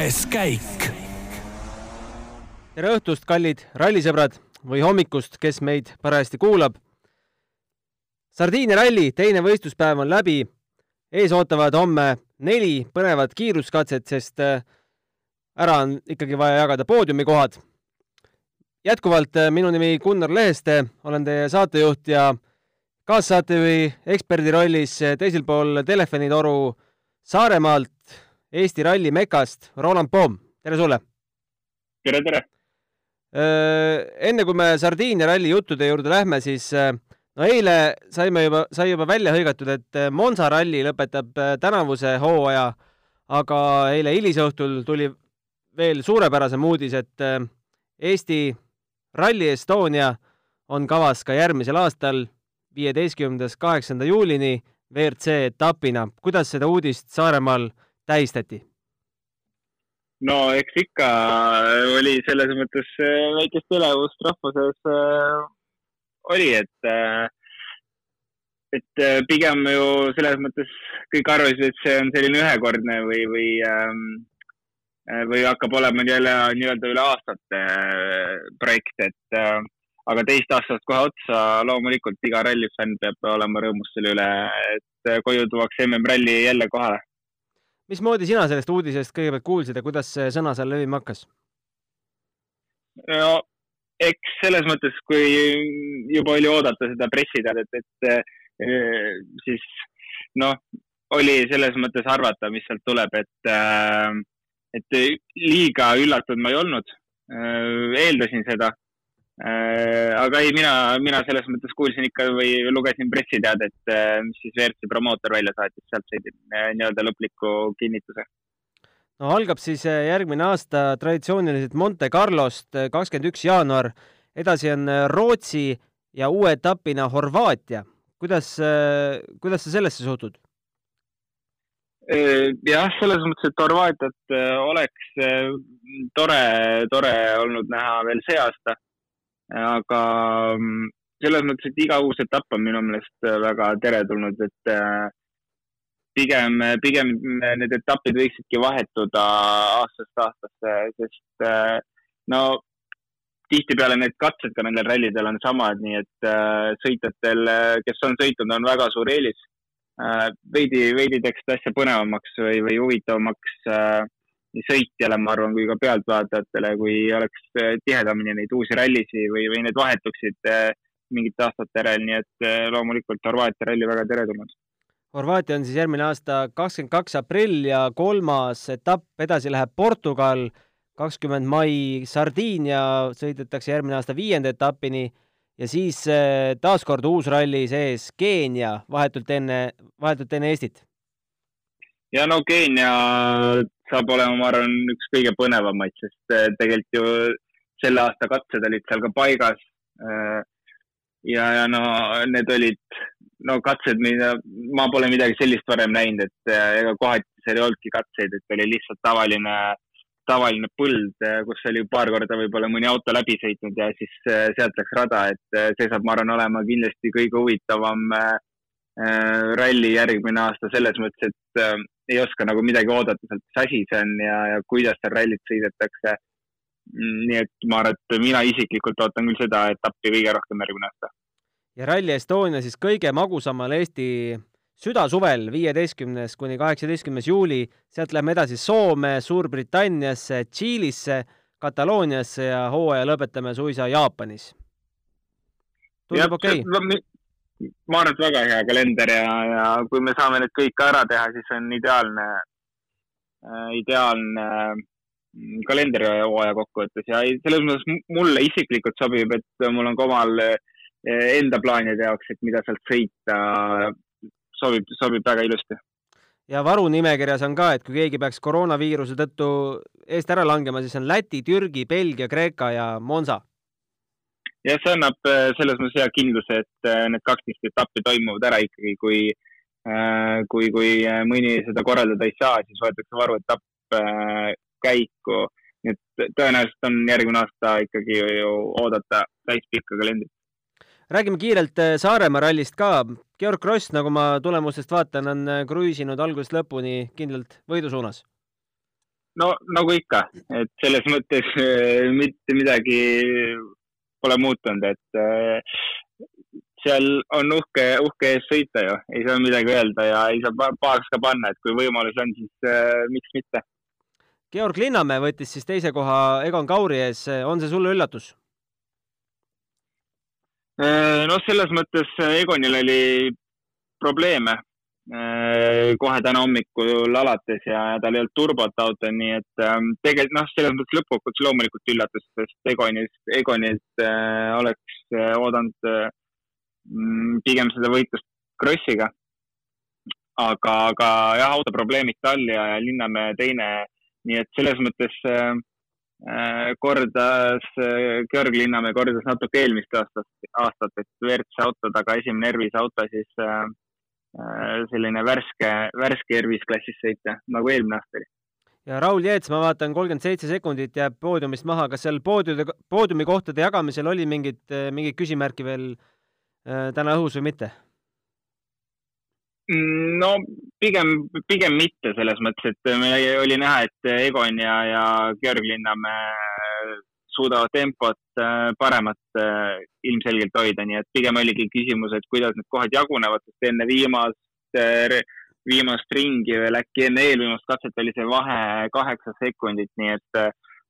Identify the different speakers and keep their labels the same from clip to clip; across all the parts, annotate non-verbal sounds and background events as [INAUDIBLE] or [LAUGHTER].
Speaker 1: kuues käik.
Speaker 2: tere õhtust, kallid rallisõbrad või hommikust, kes meid parajasti kuulab. Sardiinia ralli teine võistluspäev on läbi. ees ootavad homme neli põnevat kiiruskatset, sest äh, ära on ikkagi vaja jagada poodiumikohad. jätkuvalt äh, minu nimi Gunnar Leheste, olen teie saatejuht ja kaassaatejuhi eksperdi rollis äh, teisel pool telefonitoru Saaremaalt, Eesti ralli Mekast, Roland Poom, tere sulle!
Speaker 3: tere, tere!
Speaker 2: enne kui me Sardiinia ralli juttude juurde lähme, siis no eile saime juba, sai juba välja hõigatud, et Monza ralli lõpetab tänavuse hooaja, aga eile hilisõhtul tuli veel suurepärasem uudis, et Eesti Rally Estonia on kavas ka järgmisel aastal, viieteistkümnendast kaheksanda juulini WRC etapina. kuidas seda uudist Saaremaal tähistati?
Speaker 3: no eks ikka oli selles mõttes äh, väikest elevust rahva sees äh, oli, et äh, et pigem ju selles mõttes kõik arvasid, et see on selline ühekordne või, või ähm, või hakkab olema jälle nii-öelda üle aastate projekt, et aga teist aastat kohe otsa loomulikult iga rallifänn peab olema rõõmus selle üle, et koju tuuakse MM-ralli jälle kohale
Speaker 2: mismoodi sina sellest uudisest kõigepealt kuulsid ja kuidas see sõna seal levima hakkas?
Speaker 3: no eks selles mõttes, kui juba oli oodata seda pressiteadet, et eh, siis noh, oli selles mõttes arvata, mis sealt tuleb, et, eh, et liiga üllatunud ma ei olnud. Eh, eeldasin seda aga ei, mina, mina selles mõttes kuulsin ikka või lugesin pressiteadet, äh, mis siis WRC promootor välja saatis, sealt said äh, nii-öelda lõpliku kinnituse.
Speaker 2: no algab siis järgmine aasta traditsiooniliselt Monte Carlost, kakskümmend üks jaanuar. edasi on Rootsi ja uue etapina Horvaatia. kuidas, kuidas sa sellesse suhtud?
Speaker 3: jah, selles mõttes, et Horvaatiat oleks tore, tore olnud näha veel see aasta aga mm, selles mõttes, et iga uus etapp on minu meelest äh, väga teretulnud, et äh, pigem, pigem need etapid võiksidki vahetuda aastast aastasse, sest äh, no tihtipeale need katsed ka nendel rallidel on samad, nii et sõitjatel, kes on sõitnud, on väga suur eelis. veidi, veidi teeks seda asja põnevamaks või, või huvitavamaks nii sõitjale, ma arvan, kui ka pealtvaatajatele, kui oleks äh, tihedamini neid uusi rallisid või, või need vahetuksid äh, mingite aastate järel, nii et äh, loomulikult Horvaatia ralli väga teretulnud.
Speaker 2: Horvaatia on siis järgmine aasta kakskümmend kaks aprill ja kolmas etapp edasi läheb Portugal, kakskümmend mai Sardiinia, sõidetakse järgmine aasta viienda etapini ja siis taaskord uus ralli sees Keenia vahetult enne, vahetult enne Eestit.
Speaker 3: Ja no Keenia saab olema, ma arvan, üks kõige põnevamaid, sest äh, tegelikult ju selle aasta katsed olid seal ka paigas. Äh, ja, ja no need olid no katsed, mida ma pole midagi sellist varem näinud, et äh, ega kohati seal ei olnudki katseid, et oli lihtsalt tavaline, tavaline põld, kus oli paar korda võib-olla mõni auto läbi sõitnud ja siis sealt läks rada, et see saab, ma arvan, olema kindlasti kõige huvitavam ralli järgmine aasta selles mõttes, et ei oska nagu midagi oodata sealt, mis asi see on ja, ja kuidas seal rallit sõidetakse. nii et ma arvan, et mina isiklikult ootan küll seda etappi kõige rohkem järgmine aasta.
Speaker 2: ja Rally Estonia siis kõige magusamal Eesti südasuvel, viieteistkümnes kuni kaheksateistkümnes juuli, sealt lähme edasi Soome, Suurbritanniasse, Tšiilisse, Katalooniasse ja hooaja lõpetame suisa Jaapanis. tundub okei okay.?
Speaker 3: Ma arvan, et väga hea kalender ja, ja kui me saame need kõik ära teha, siis on ideaalne äh,, ideaalne mm, kalendrihooaja kokkuvõttes ja selles mõttes mulle isiklikult sobib, et mul on ka omal äh, enda plaanide jaoks, et mida sealt sõita, sobib, sobib väga ilusti.
Speaker 2: ja varunimekirjas on ka, et kui keegi peaks koroonaviiruse tõttu eest ära langema, siis on Läti, Türgi, Belgia, Kreeka ja Monza
Speaker 3: ja see annab äh, selles mõttes hea kindluse, et äh, need kaksteist etappi toimuvad ära ikkagi, kui, äh, kui, kui mõni seda korraldada ei saa, siis võetakse varuetapp käiku. nii et tõenäoliselt on järgmine aasta ikkagi ju oodata täispikka kalendrit.
Speaker 2: räägime kiirelt Saaremaa rallist ka. Georg Kross, nagu ma tulemustest vaatan, on kruiisinud algusest lõpuni kindlalt võidu suunas
Speaker 3: no nagu ikka, et selles mõttes mitte midagi pole muutunud, et seal on uhke, uhke ees sõita ju, ei saa midagi öelda ja ei saa pahaks ka panna, et kui võimalus on, siis äh, miks mitte.
Speaker 2: Georg Linnamäe võttis siis teise koha Egon Kauri ees, on see sulle üllatus?
Speaker 3: noh, selles mõttes Egonil oli probleeme äh, kohe täna hommikul alates ja tal ei olnud turbot auto, nii et ähm, tegelikult noh, selles mõttes lõppkokkuvõttes loomulikult üllatus, sest Egonist, Egonilt äh, oleks äh, oodanud äh, pigem seda võitlust Krossiga. aga, aga jah, autoprobleemid tal ja, ja Linnamäe teine, nii et selles mõttes äh, äh kordas äh,, Georg Linnamäe kordas natuke eelmist aastat, aastat, et WRC autod, aga esimene Ervis auto siis äh, äh, selline värske, värske Ervis klassis sõita, nagu eelmine aasta oli
Speaker 2: ja Raul Jeets, ma vaatan, kolmkümmend seitse sekundit jääb poodiumist maha, kas seal poodiumi, poodiumi kohtade jagamisel oli mingit, mingit küsimärki veel äh, Äh, täna õhus või mitte?
Speaker 3: No pigem, pigem mitte selles mõttes, et meil oli näha, et Egon ja, ja Georg Linnamäe suudavad tempot äh, paremat äh, ilmselgelt hoida, nii et pigem oligi küsimus, et kuidas need kohad jagunevad, sest enne viimast, viimast ringi veel äkki enne eelviimast katset oli see vahe kaheksa sekundit, nii et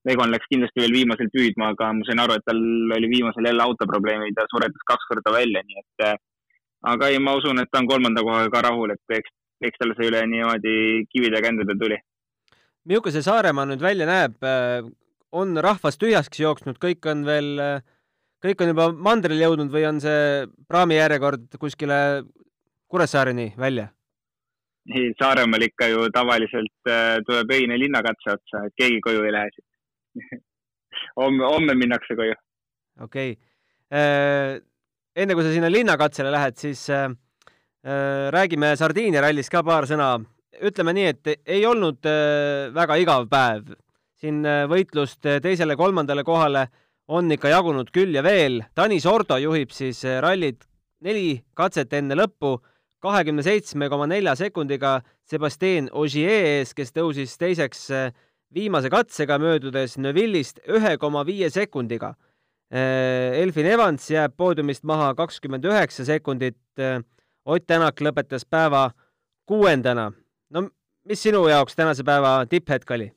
Speaker 3: Egon läks kindlasti veel viimasel püüdma, aga ma sain aru, et tal oli viimasel jälle autoprobleemid ja suretas kaks korda välja, nii et äh, aga ei, ma usun, et ta on kolmanda kohaga ka rahul, et eks, eks talle see üle niimoodi kivide ja kändede tuli.
Speaker 2: milline see Saaremaa nüüd välja näeb? Äh, on rahvas tühjaks jooksnud, kõik on veel, äh, kõik on juba mandrile jõudnud või on see praami järjekord kuskile Kuressaareni välja?
Speaker 3: ei, Saaremaal ikka ju tavaliselt tuleb öine linnakatse otsa, et keegi koju ei lähe siit [LAUGHS] homme, homme minnakse koju.
Speaker 2: okei okay.. Äh, enne kui sa sinna linnakatsele lähed, siis äh, äh, räägime Sardiinia rallis ka paar sõna. ütleme nii, et ei olnud äh, väga igav päev. Siin äh, võitlust teisele-kolmandale kohale on ikka jagunud küll ja veel. Tanis Ordo juhib siis äh, rallit neli katset enne lõppu kahekümne seitsme koma nelja sekundiga Sebastian Ogier ees, kes tõusis teiseks äh, viimase katsega möödudes Neuvillist ühe koma viie sekundiga. Äh, Elfin Evans jääb poodiumist maha kakskümmend üheksa sekundit. Äh, Ott Tänak lõpetas päeva kuuendana. no mis sinu jaoks tänase päeva tipphetk oli?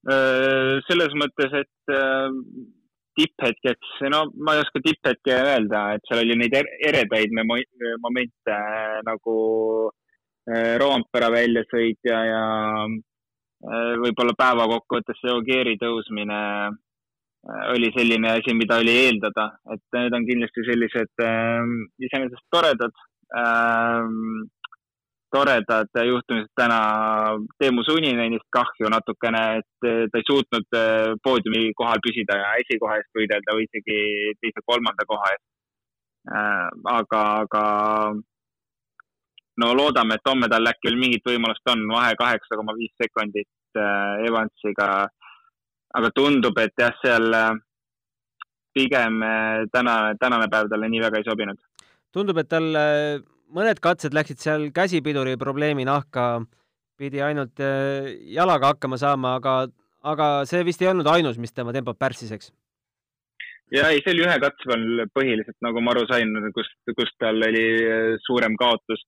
Speaker 3: Selles mõttes, et tipphetkeks, no ma ei oska tipphetke öelda, et seal oli neid eredaid momente nagu Roompere väljasõit ja, ja võib-olla päeva kokkuvõttes see Ogieri tõusmine oli selline asi, mida oli eeldada, et need on kindlasti sellised iseenesest toredad toredad juhtumised täna. Teemu Suninenist kahju natukene, et ta ei suutnud poodiumi kohal püsida ja esikoha eest võidelda või isegi teise-kolmanda koha eest äh,. aga, aga no loodame, et homme tal äkki veel mingit võimalust on, vahe kaheksa koma viis sekundit äh, Evansiga. aga tundub, et jah, seal äh, pigem äh, täna, tänane päev talle nii väga ei sobinud.
Speaker 2: tundub, et tal mõned katsed läksid seal käsipiduri probleemi nahka, pidi ainult jalaga hakkama saama, aga, aga see vist ei olnud ainus, mis tema tempot pärssis, eks?
Speaker 3: ja ei, see oli ühe katse peal põhiliselt, nagu ma aru sain, kus, kus tal oli suurem kaotus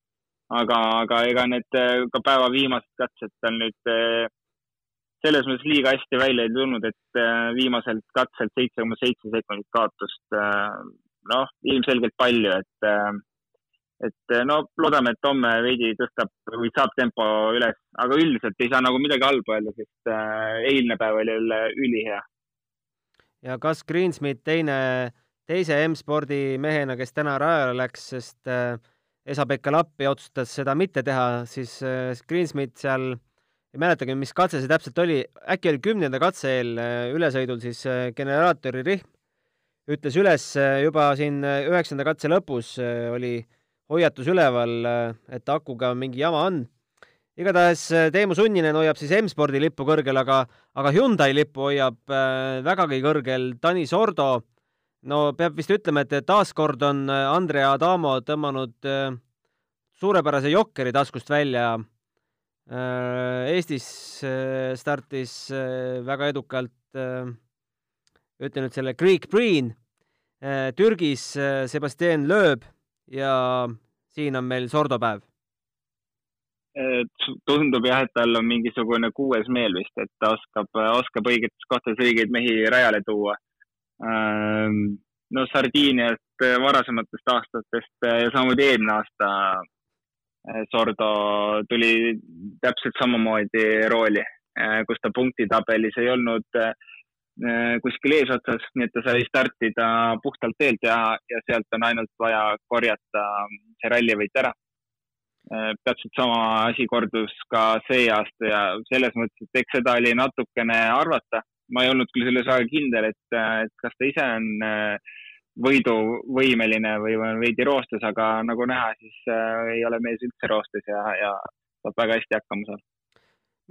Speaker 3: aga, aga ega need äh, ka päeva viimased katsed tal nüüd selles mõttes liiga hästi välja ei tulnud, et viimaselt katselt seitse koma seitse sekundit kaotust. noh, ilmselgelt palju, et, et no loodame, et homme veidi tõstab või saab tempo üles, aga üldiselt ei saa nagu midagi halba öelda, sest eilne päev oli jälle ülihea.
Speaker 2: ja kas Greensmith teine, teise M-spordi mehena, kes täna rajale läks, sest äh, Esa-Pekka Lappi otsustas seda mitte teha, siis äh, Greensmith seal, ei mäletagi, mis katse see täpselt oli, äkki oli kümnenda katse eel äh, ülesõidul siis äh, generaatori rihm ütles üles juba siin üheksanda katse lõpus oli hoiatus üleval, et akuga mingi jama on. igatahes Teemu Sunninen hoiab siis M-spordi lippu kõrgel, aga, aga Hyundai lippu hoiab vägagi kõrgel Tanis Ordo no peab vist ütlema, et taaskord on äh, Andrea Adamo tõmmanud äh, suurepärase jokkeri taskust välja. Eestis startis väga edukalt, ütlen nüüd selle Greek Green, Türgis Sebastian Loeb ja siin on meil sordopäev
Speaker 3: tundub jah, et tal on mingisugune kuues meel vist, et ta oskab, oskab õigetes kohtades õigeid mehi rajale tuua. Ähm, no Sardiiniast varasematest aastatest ja samamoodi eelmine aasta äh, Sordo tuli täpselt samamoodi rooli, äh, kus ta punktitabelis ei olnud äh, kuskil eesotsas, nii et ta sai startida puhtalt teelt ja, ja sealt on ainult vaja korjata see rallivõit ära Äh, täpselt sama asi kordus ka see aasta ja selles mõttes, et eks seda oli natukene arvata. ma ei olnud küll selles väga kindel, et, et kas ta ise on äh, võiduvõimeline või on veidi roostes, aga nagu näha, siis äh, ei ole mees üldse roostes ja, ja saab väga hästi hakkama seal.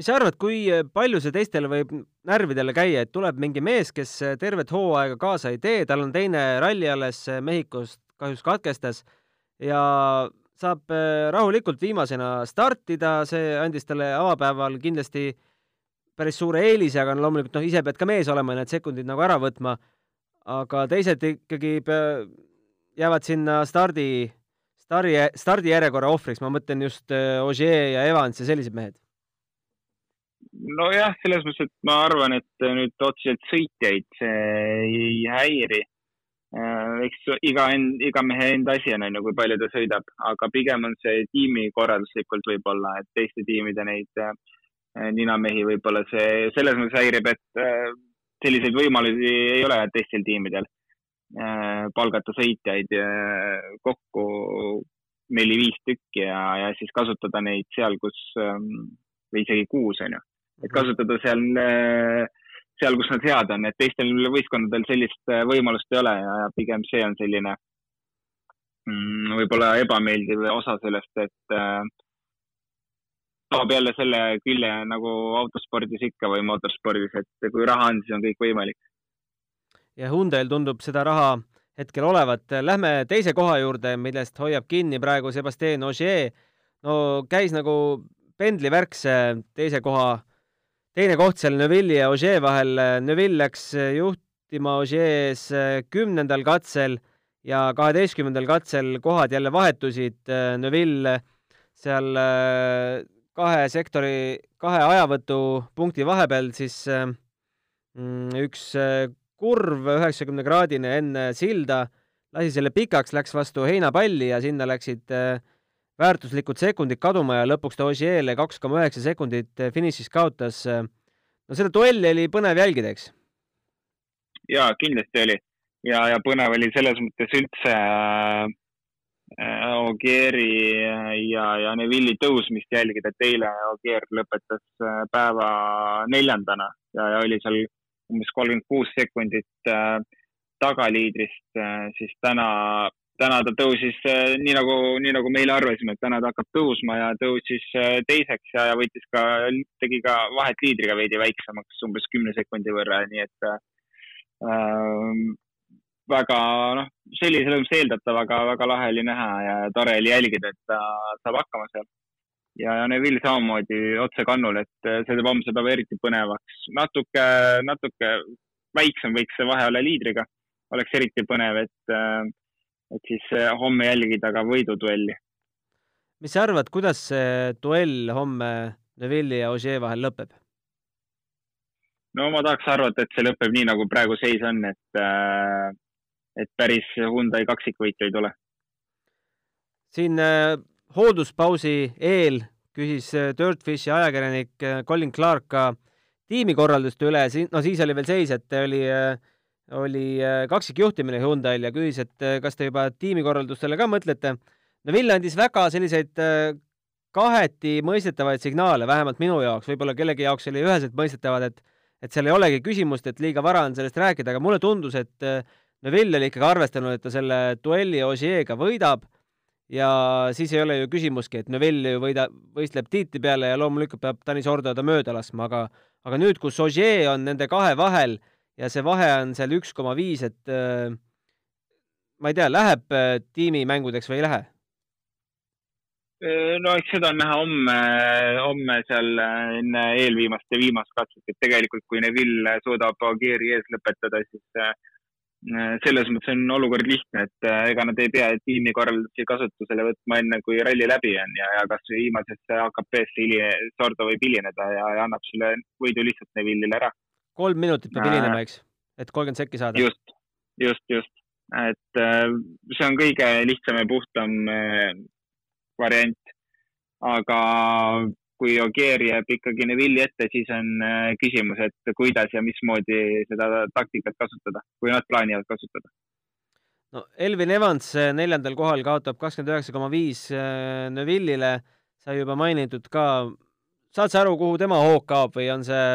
Speaker 2: Mis sa arvad, kui palju see teistele võib närvidele käia, et tuleb mingi mees, kes tervet hooaega kaasa ei tee, tal on teine ralli alles Mehhikost kahjuks katkestas ja saab rahulikult viimasena startida, see andis talle avapäeval kindlasti päris suure eelise, aga no loomulikult noh, ise pead ka mees olema ja need sekundid nagu ära võtma. aga teised ikkagi jäävad sinna stardi, stardi, stardijärjekorra ohvriks, ma mõtlen just Ogier ja Evans ja sellised mehed.
Speaker 3: Nojah, selles mõttes, et ma arvan, et nüüd otseselt sõitjaid see ei häiri. Äh, eks iga iga mehe enda asi on, on ju, kui palju ta sõidab, aga pigem on see tiimi korralduslikult võib-olla, et teiste tiimide neid äh, ninamehi võib-olla see selles mõttes häirib, et äh, selliseid võimalusi ei ole teistel tiimidel palgata sõitjaid kokku neli-viis tükki ja, ja siis kasutada neid seal, kus või isegi kuus on ju, et kasutada seal seal, kus nad head on, et teistel võistkondadel sellist äh, võimalust ei ole ja pigem see on selline mm, võib-olla ebameeldiv osa sellest, et äh, toob jälle selle külje nagu autospordis ikka või mootorspordis, et kui raha on, siis on kõik võimalik.
Speaker 2: ja Hyundai'l tundub seda raha hetkel olevat. Lähme teise koha juurde, millest hoiab kinni praegu Sebastian Ogier. no käis nagu pendlivärk see teise koha teine koht seal Neville'i ja Ogier vahel, Neville läks juhtima Ogier's kümnendal katsel ja kaheteistkümnendal katsel kohad jälle vahetusid, Neville seal kahe sektori, kahe ajavõtupunkti vahepeal siis mm, üks kurv üheksakümne kraadine enne silda, lasi selle pikaks, läks vastu heinapalli ja sinna läksid äh, väärtuslikud sekundid kaduma ja lõpuks ta Osieele kaks koma üheksa sekundit finišis kaotas. no seda duelli oli põnev jälgida, eks?
Speaker 3: ja kindlasti oli ja, ja põnev oli selles mõttes üldse äh, Ogieri ja, ja Neville'i tõusmist jälgida, et eile Ogier lõpetas äh, päeva neljandana ja, ja oli seal umbes kolmkümmend kuus sekundit äh, tagaliidrist, äh, siis täna täna ta tõusis äh, nii nagu, nii nagu meie arvasime, et täna ta hakkab tõusma ja tõusis äh, teiseks ja, ja võttis ka, tegi ka vahet liidriga veidi väiksemaks, umbes kümne sekundi võrra, nii et äh, väga noh, oli selles mõttes eeldatav, aga väga lahe oli näha ja tore oli jälgida, et ta saab hakkama seal. ja, ja Neville samamoodi otse kannul, et äh, see teeb homse päeva eriti põnevaks. natuke, natuke väiksem võiks see vahe olla liidriga, oleks eriti põnev, et äh, et siis äh, homme jälgida ka võiduduelli.
Speaker 2: mis sa arvad, kuidas see duell homme Neville'i ja Ogier vahel lõpeb?
Speaker 3: no ma tahaks arvata, et see lõpeb nii, nagu praegu seis on, et, äh, et päris Hyundai kaksikvõitu ei tule.
Speaker 2: siin äh, hoolduspausi eel küsis Dirtfishi ajakirjanik Colin Clark ka tiimikorralduste üle, no siis oli veel seis, et oli äh, oli äh, kaksikjuhtimine Hyundai'l ja küsis, et äh, kas te juba tiimikorraldustele ka mõtlete. no Vill andis väga selliseid äh, kaheti mõistetavaid signaale, vähemalt minu jaoks, võib-olla kellegi jaoks oli üheselt mõistetavad, et et seal ei olegi küsimust, et liiga vara on sellest rääkida, aga mulle tundus, et Neville oli ikkagi arvestanud, et ta selle duelli Osieega võidab ja siis ei ole ju küsimustki, et Neville ju võida, võistleb tiitli peale ja loomulikult peab Tanis Ordo ta mööda laskma, aga aga nüüd, kus Ogier on nende kahe vahel ja see vahe on seal üks koma viis, et äh, ma ei tea, läheb äh, tiimimängudeks või ei lähe?
Speaker 3: no eks seda on näha homme, homme seal enne eelviimast ja viimast katset, et tegelikult kui Neville suudab Agieri ees lõpetada, siis Äh, selles mõttes on olukord lihtne, et äh, ega nad ei pea tiimikorraldusi kasutusele võtma enne, kui ralli läbi on ja, ja kasvõi viimasesse AKP-sse Sordo võib hilineda ja, ja annab selle võidu lihtsalt Neville'ile ära.
Speaker 2: Kolm minutit peab hilinema, eks, et kolmkümmend sekki saada?
Speaker 3: just, just, just, et äh, see on kõige lihtsam ja puhtam variant. aga kui Ogier jääb ikkagi Neville'i ette, siis on äh, küsimus, et kuidas ja mismoodi seda taktikat kasutada, kui nad plaanivad kasutada.
Speaker 2: no Elvin Evans äh, neljandal kohal kaotab kakskümmend üheksa koma viis äh, Neville'ile, sai juba mainitud ka, saad sa aru, kuhu tema hoog kaob või on see,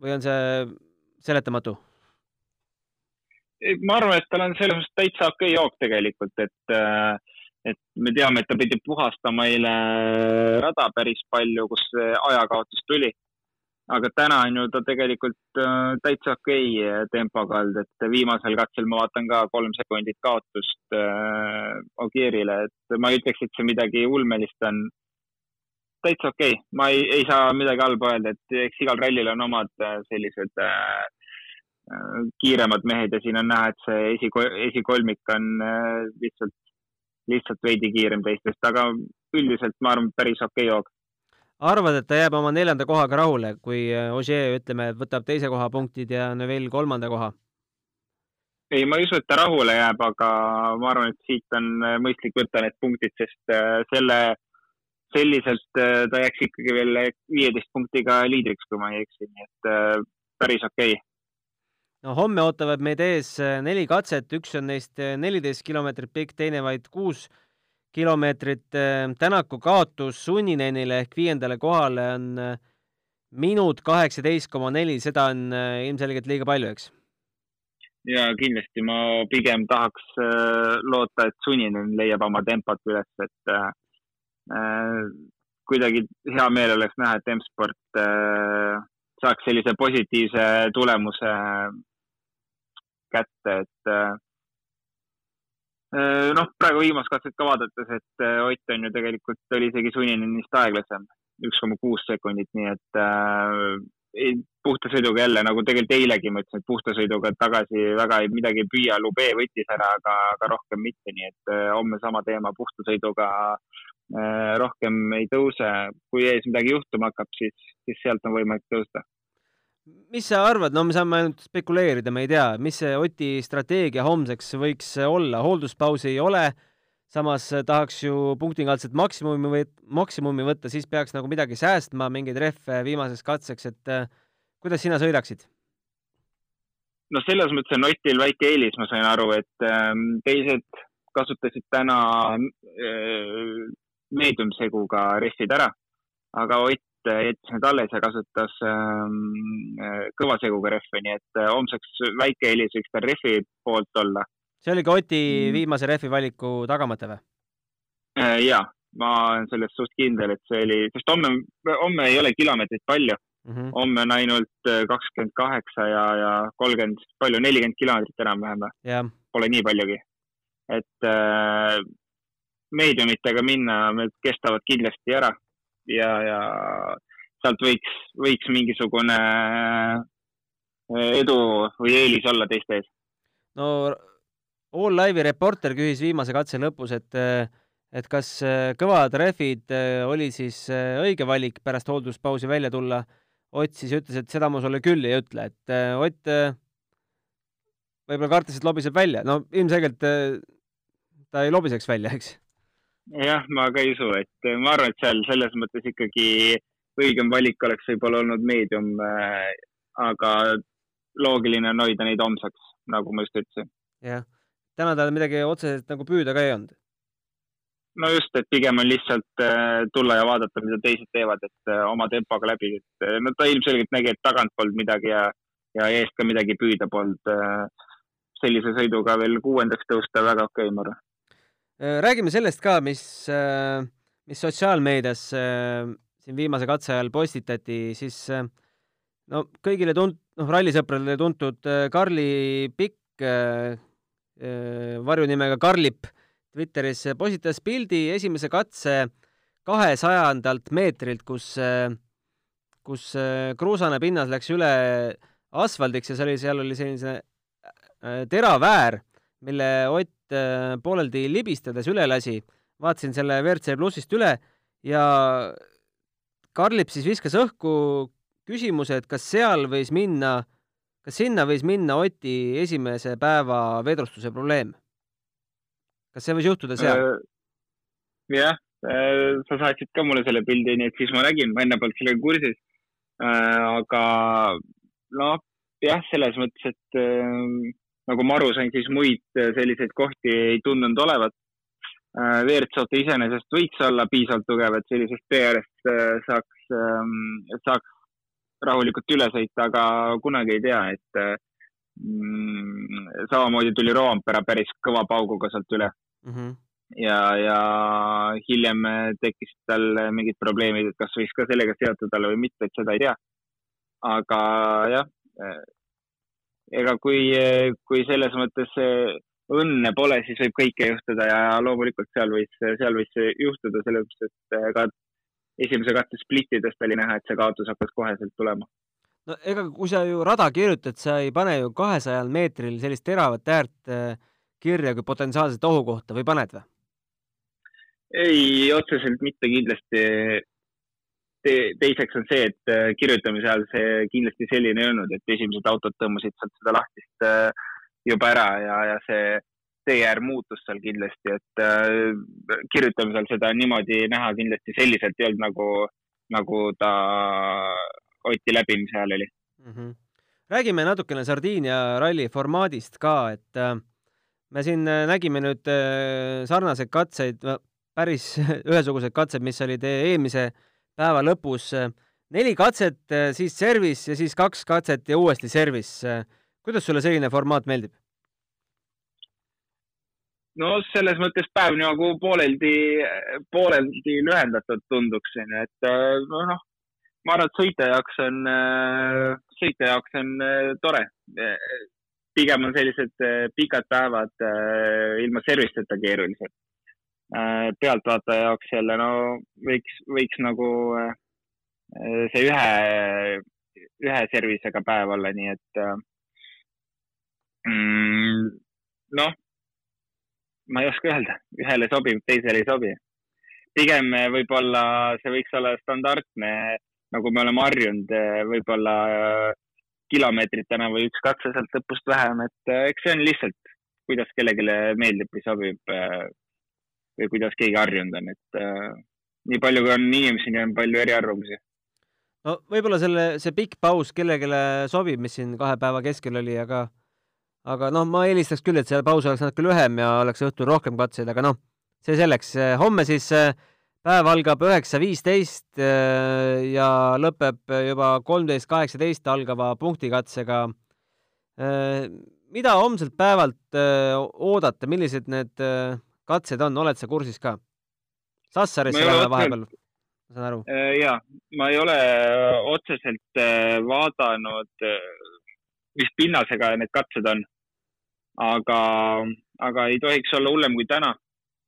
Speaker 2: või on see seletamatu?
Speaker 3: ma arvan, et tal on selles mõttes täitsa okei okay hoog tegelikult, et äh, et me teame, et ta pidi puhastama eile rada päris palju, kus ajakaotus tuli. aga täna on ju ta tegelikult äh, täitsa okei okay tempoga olnud, et viimasel katsel ma vaatan ka kolm sekundit kaotust äh, Ogierile, et ma ei ütleks, et see midagi ulmelist on. Täitsa okei okay., ma ei, ei saa midagi halba öelda, et eks igal rallil on omad äh, sellised äh, kiiremad mehed ja siin on näha, et see esi, esikolmik on lihtsalt lihtsalt veidi kiirem teistest, aga üldiselt ma arvan, päris okei okay hoog.
Speaker 2: arvad, et ta jääb oma neljanda kohaga rahule, kui äh, Ogier, ütleme, võtab teise koha punktid ja Neville kolmanda koha?
Speaker 3: ei, ma ei usu, et ta rahule jääb, aga ma arvan, et siit on äh, mõistlik võtta need punktid, sest äh, selle, selliselt ta jääks ikkagi veel viieteist punktiga liidriks, kui ma ei eksi, nii et päris okei okay
Speaker 2: no homme ootavad meid ees äh, neli katset, üks on neist äh, neliteist kilomeetrit pikk, teine vaid kuus kilomeetrit. Äh, Tänaku kaotus Sunninenile ehk viiendale kohale on minut kaheksateist koma neli, seda on ilmselgelt liiga palju, eks?
Speaker 3: ja kindlasti ma pigem tahaks loota, et Sunninen leiab oma tempot üles, et äh, kuidagi hea meel oleks näha, et M-sport äh, saaks sellise positiivse tulemuse kätte, et äh, äh, noh, praegu viimast katset ka vaadates, et äh, Ott on ju tegelikult oli isegi sunninist aeglasem, üks koma kuus sekundit, nii et äh, puhta sõiduga jälle nagu tegelikult eilegi ma ütlesin, et puhta sõiduga tagasi väga ei, midagi ei püüa, Lube võttis ära, aga, aga rohkem mitte, nii et äh, homme sama teema, puhta sõiduga äh, rohkem ei tõuse. kui ees midagi juhtuma hakkab, siis, siis sealt on võimalik tõusta.
Speaker 2: Mis sa arvad, no me saame ainult spekuleerida, me ei tea, mis see Oti strateegia homseks võiks olla, hoolduspausi ei ole, samas tahaks ju punktikaldselt maksimumi või maksimumi võtta, siis peaks nagu midagi säästma, mingeid rehve viimaseks katseks, et äh, kuidas sina sõidaksid?
Speaker 3: no selles mõttes on Otil väike eelis, ma sain aru, et ähm, teised kasutasid täna äh, meediumseguga rehvid ära, aga Ott jättis need alles ja kasutas ähm, äh, kõva seguga rehve, nii et äh, homseks väike eelis võiks tal rehvi poolt olla.
Speaker 2: see oli ka Oti mm. viimase rehvi valiku tagamõte või?
Speaker 3: Äh, jaa, ma olen selles suht kindel, et see oli, sest homme, homme ei ole kilomeetreid palju mm. -hmm. homme on ainult kakskümmend kaheksa ja, ja kolmkümmend, palju, nelikümmend kilomeetrit enam-vähem või? Pole nii paljugi. et äh, meediumitega minna, need kestavad kindlasti ära ja, ja sealt võiks, võiks mingisugune edu või eelis olla teiste ees.
Speaker 2: no All Live'i reporter küsis viimase katse lõpus, et et kas kõvad rehvid oli siis õige valik pärast hoolduspausi välja tulla. Ott siis ütles, et seda ma sulle küll ei ütle, et Ott võib-olla kartis, et lobiseb välja, no ilmselgelt ta ei lobiseks välja, eks
Speaker 3: jah, ma ka ei usu, et ma arvan, et seal selles mõttes ikkagi õigem valik oleks võib-olla olnud meedium, eh, aga loogiline on hoida neid homseks, nagu ma just ütlesin.
Speaker 2: jah, täna tal midagi otseselt nagu püüda ka ei olnud?
Speaker 3: no just, et pigem on lihtsalt eh, tulla ja vaadata, mida teised teevad, et oma tempoga läbi, et no ta ilmselgelt nägi, et tagant polnud midagi ja, ja eest ka midagi püüda polnud. sellise sõiduga veel kuuendaks tõusta väga okei okay,, ma arvan
Speaker 2: Äh, räägime sellest ka, mis, äh, mis sotsiaalmeedias äh, siin viimase katse ajal postitati, siis no kõigile tunt-, noh, rallisõpradele tuntud Karli Pikk varjunimega Karlip Twitteris postitas pildi esimese katse kahesajandalt meetrilt, kus, kus kruusane pinnas läks üle asfaldiks ja see oli, seal oli selline teraväär, mille Ott pooleldi libistades üle lasi. vaatasin selle WRC plussist üle ja Karlip siis viskas õhku küsimuse, et kas seal võis minna, kas sinna võis minna Oti esimese päeva vedrustuse probleem? kas see võis juhtuda seal? Äh,
Speaker 3: jah, äh, sa saatsid ka mulle selle pildi, nii et siis ma nägin, ma enne polnud sellega kursis. Äh, aga noh, jah, selles mõttes, et nagu ma aru sain, siis muid selliseid kohti ei tundunud olevat. WRC-auto iseenesest võiks olla piisavalt tugev, et sellisest tee äärest saaks, ähm, saaks rahulikult üle sõita, aga kunagi ei tea, et mm, samamoodi tuli Roompere päris kõva pauguga sealt üle mm. -hmm. ja, ja hiljem tekkisid tal mingid probleemid, et kas võiks ka sellega seotud olla või mitte, et seda ei tea. aga jah, ega kui, kui selles mõttes õnne pole, siis võib kõike juhtuda ja loomulikult seal võis, seal võis juhtuda, sellepärast et ka esimese katse splittidest oli näha, et see kaotus hakkas koheselt tulema.
Speaker 2: no ega kui sa ju rada kirjutad, sa ei pane ju kahesajal meetril sellist teravat äärt äh, kirja kui potentsiaalset ohukohta või paned või?
Speaker 3: ei, otseselt mitte kindlasti Te,. teiseks on see, et äh, kirjutamise ajal see kindlasti selline ei olnud, et esimesed autod tõmbasid sealt seda lahtist äh, juba ära ja, ja see teeäär muutus seal kindlasti, et äh, kirjutamisel seda niimoodi näha kindlasti selliselt ei olnud, nagu, nagu ta Oti läbimise ajal oli mm.
Speaker 2: -hmm. räägime natukene Sardiinia ralli formaadist ka, et äh, me siin äh, nägime nüüd äh, sarnaseid katseid, päris [LAUGHS] ühesugused katsed, mis olid eelmise päeva lõpus. neli katset, siis service ja siis kaks katset ja uuesti service. kuidas sulle selline formaat meeldib?
Speaker 3: no selles mõttes päev nagu pooleldi, pooleldi lühendatud tunduks, onju, et äh, noh, ma arvan, et sõitja jaoks on, äh, sõitja jaoks on äh, tore. pigem on sellised pikad päevad ilma servisteta keerulised. Pealtvaataja jaoks jälle, no võiks, võiks nagu see ühe, ühe servisega päev olla, nii et mm, noh ma ei oska öelda, ühele sobib, teisele ei sobi. pigem võib-olla see võiks olla standardne, nagu me oleme harjunud, võib-olla eh, kilomeetritena või üks katse sealt lõpust vähem, et eks see on lihtsalt, kuidas kellelegi meeldib või sobib või kuidas keegi harjunud on, et nii palju, kui on inimesi, nii on palju eriarvamusi
Speaker 2: no võib-olla selle, see pikk paus kellelegi sobib, mis siin kahe päeva keskel oli, aga aga noh, ma eelistaks küll, et see paus oleks natuke lühem ja oleks õhtul rohkem katseid, aga noh, see selleks. homme siis äh, päev algab üheksa viisteist äh, ja lõpeb juba kolmteist kaheksateist algava punktikatsega. Äh, mida homselt päevalt oodata, millised need katsed on, oled sa kursis ka? Sassarisse läheb vahepeal, ma saan aru.
Speaker 3: ja, ma ei ole otseselt vaadanud mis pinnasega need katsed on. aga, aga ei tohiks olla hullem kui täna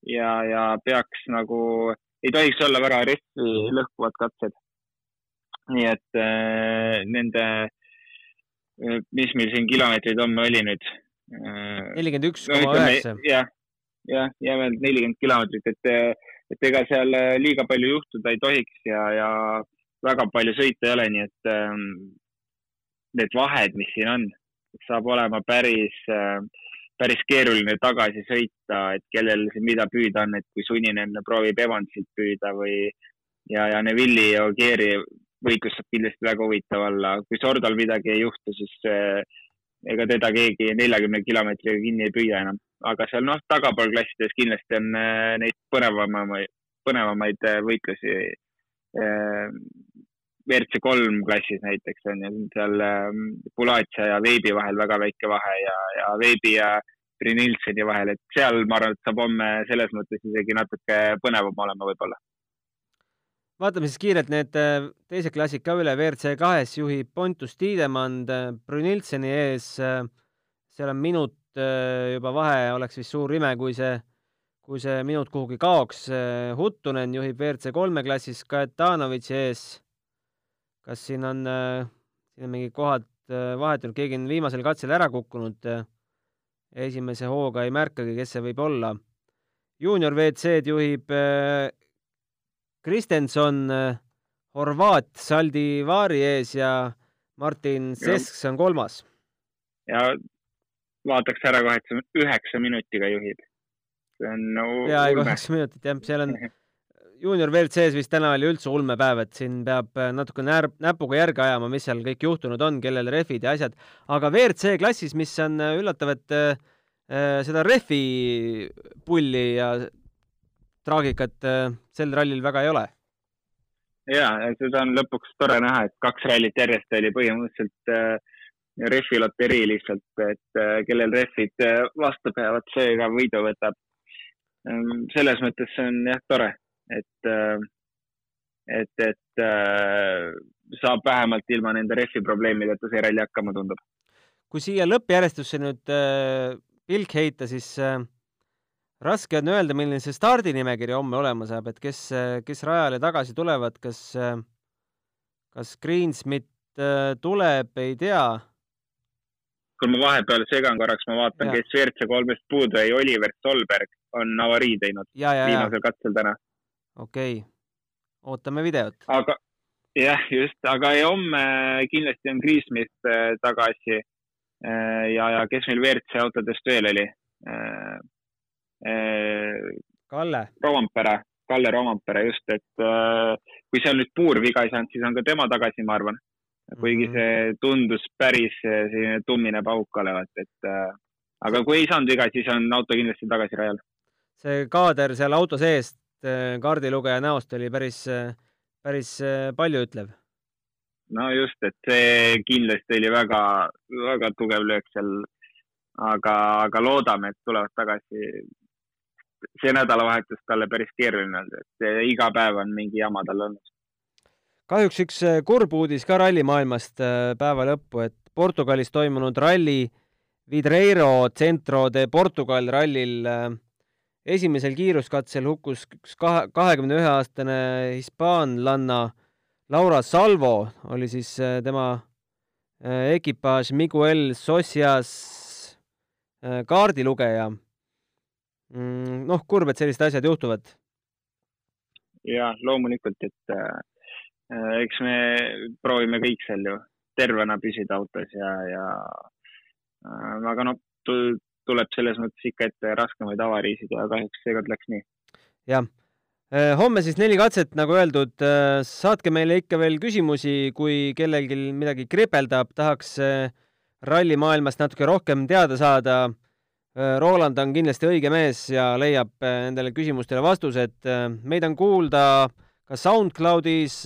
Speaker 3: ja, ja peaks nagu, ei tohiks olla väga rehvi lõhkuvad katsed. nii et äh, nende, äh, mis meil siin kilomeetreid homme oli nüüd?
Speaker 2: Äh, nelikümmend üks koma üheksa.
Speaker 3: jah, jah, jämedalt nelikümmend kilomeetrit, et, et ega seal liiga palju juhtuda ei tohiks ja, ja väga palju sõita ei ole, nii et ähm, need vahed, mis siin on, saab olema päris, äh, päris keeruline tagasi sõita, et kellel siin mida püüda on, et kui Sunninen proovib Evansit püüda või ja, ja Neville'i ja Ogieri võitlus saab kindlasti väga huvitav olla. kui Sordal midagi ei juhtu, siis äh, ega teda keegi neljakümne kilomeetriga kinni ei püüa enam. aga seal noh, tagapool klassides kindlasti on äh, neid põnevamaid, põnevamaid äh, võitlusi äh, WRC kolm klassis näiteks on ju seal Bulacia ja Veebi vahel väga väike vahe ja, ja Veebi ja Brinilseni vahel, et seal ma arvan, et saab homme selles mõttes isegi natuke põnevam olema võib-olla.
Speaker 2: Vaatame siis kiirelt need äh, teised klassid ka üle, WRC kahes juhib Pontus Tiidemand äh, Brunilseni ees. Äh, seal on minut juba vahe, oleks vist suur ime, kui see kui see minut kuhugi kaoks. Huttunen juhib WRC kolme klassis Kajetanovitši ees. kas siin on, siin on mingid kohad vahetunud, keegi on viimasel katsel ära kukkunud. esimese hooga ei märkagi, kes see võib olla. juunior WC-d juhib Kristenson Horvaat Saldivari ees ja Martin Sesks on kolmas.
Speaker 3: ja vaataks ära kohe, et see üheksa minutiga juhib. see on no,
Speaker 2: ja, kaheksa minutit jah, seal on [LAUGHS] juunior WRC-s vist täna oli üldse ulmepäev, et siin peab natuke näär, näpuga järge ajama, mis seal kõik juhtunud on, kellel rehvid ja asjad. aga WRC klassis, mis on üllatav, et äh, seda rehvi pulli ja traagikat äh, sel rallil väga ei ole
Speaker 3: ja, seda on lõpuks tore näha, et kaks rallit järjest oli põhimõtteliselt äh, rehvi loterii lihtsalt, et äh, kellel rehvid äh, vastu peavad, see ka võidu võtab. Ähm, selles mõttes see on jah tore, et et, et saab vähemalt ilma nende rehvi probleemideta see ralli hakkama, tundub.
Speaker 2: kui siia lõppjärjestusse nüüd pilk heita, siis raske on öelda, milline see stardinimekiri homme olema saab, et kes, kes rajale tagasi tulevad, kas, kas Greensmith äh, tuleb, ei tea.
Speaker 3: kui ma vahepeal segan korraks, ma vaatan, kes WRC kolmest puudu jäi, Oliver Solberg on avarii teinud
Speaker 2: ja, ja,
Speaker 3: viimasel katsel täna.
Speaker 2: okei okay., ootame videot.
Speaker 3: aga jah, just, aga homme kindlasti on Greensmith äh, tagasi. Äh, ja, ja kes meil WRC autodest veel oli?
Speaker 2: Kalle.
Speaker 3: Rovampere, Kalle Rovampere just, et äh, kui seal nüüd puur viga ei saanud, siis on ka tema tagasi, ma arvan. kuigi mhm. see tundus päris äh, selline tummine pauk olevat, et äh, aga kui ei saanud viga, siis on auto kindlasti tagasi rajal.
Speaker 2: see kaader seal auto seest kaardilugeja näost oli päris, päris paljuütlev.
Speaker 3: no just, et see kindlasti oli väga, väga tugev löök seal. aga, aga loodame, et tulevad tagasi see nädalavahetus talle päris keeruline olnud, et iga päev on mingi jama tal olnud.
Speaker 2: kahjuks üks äh, kurb uudis ka rallimaailmast äh, päeva lõppu, et Portugalis toimunud ralli Vidreiro Centro de Portugal rallil äh, esimesel kiiruskatsel hukkus üks kahe, kahekümne ühe aastane hispaanlanna Laura Salvo oli siis tema ekipaaž Miguel Socias kaardilugeja Mm, noh, kurb, et sellised asjad juhtuvad.
Speaker 3: ja loomulikult, et äh, eks me proovime kõik seal ju tervena püsida autos ja, ja äh, aga noh, tuleb selles mõttes ikka ette raskemaid avariisid ja kahjuks seekord läks nii.
Speaker 2: jah äh, homme siis neli katset, nagu öeldud, äh, saatke meile ikka veel küsimusi, kui kellelgi midagi kripeldab, tahaks äh, rallimaailmast natuke rohkem teada saada Roland on kindlasti õige mees ja leiab äh, nendele küsimustele vastused. Äh, meid on kuulda ka SoundCloudis,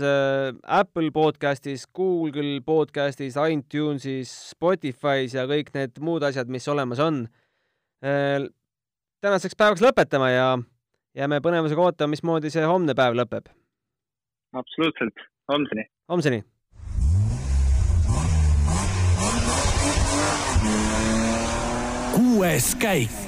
Speaker 2: Apple podcastis, Google podcastis, iTunesis, Spotify's ja kõik need muud asjad, mis olemas on. tänaseks päevaks lõpetame ja jääme põnevusega ootama, mismoodi see homne päev lõpeb.
Speaker 3: absoluutselt, homseni.
Speaker 2: homseni
Speaker 1: kuues käik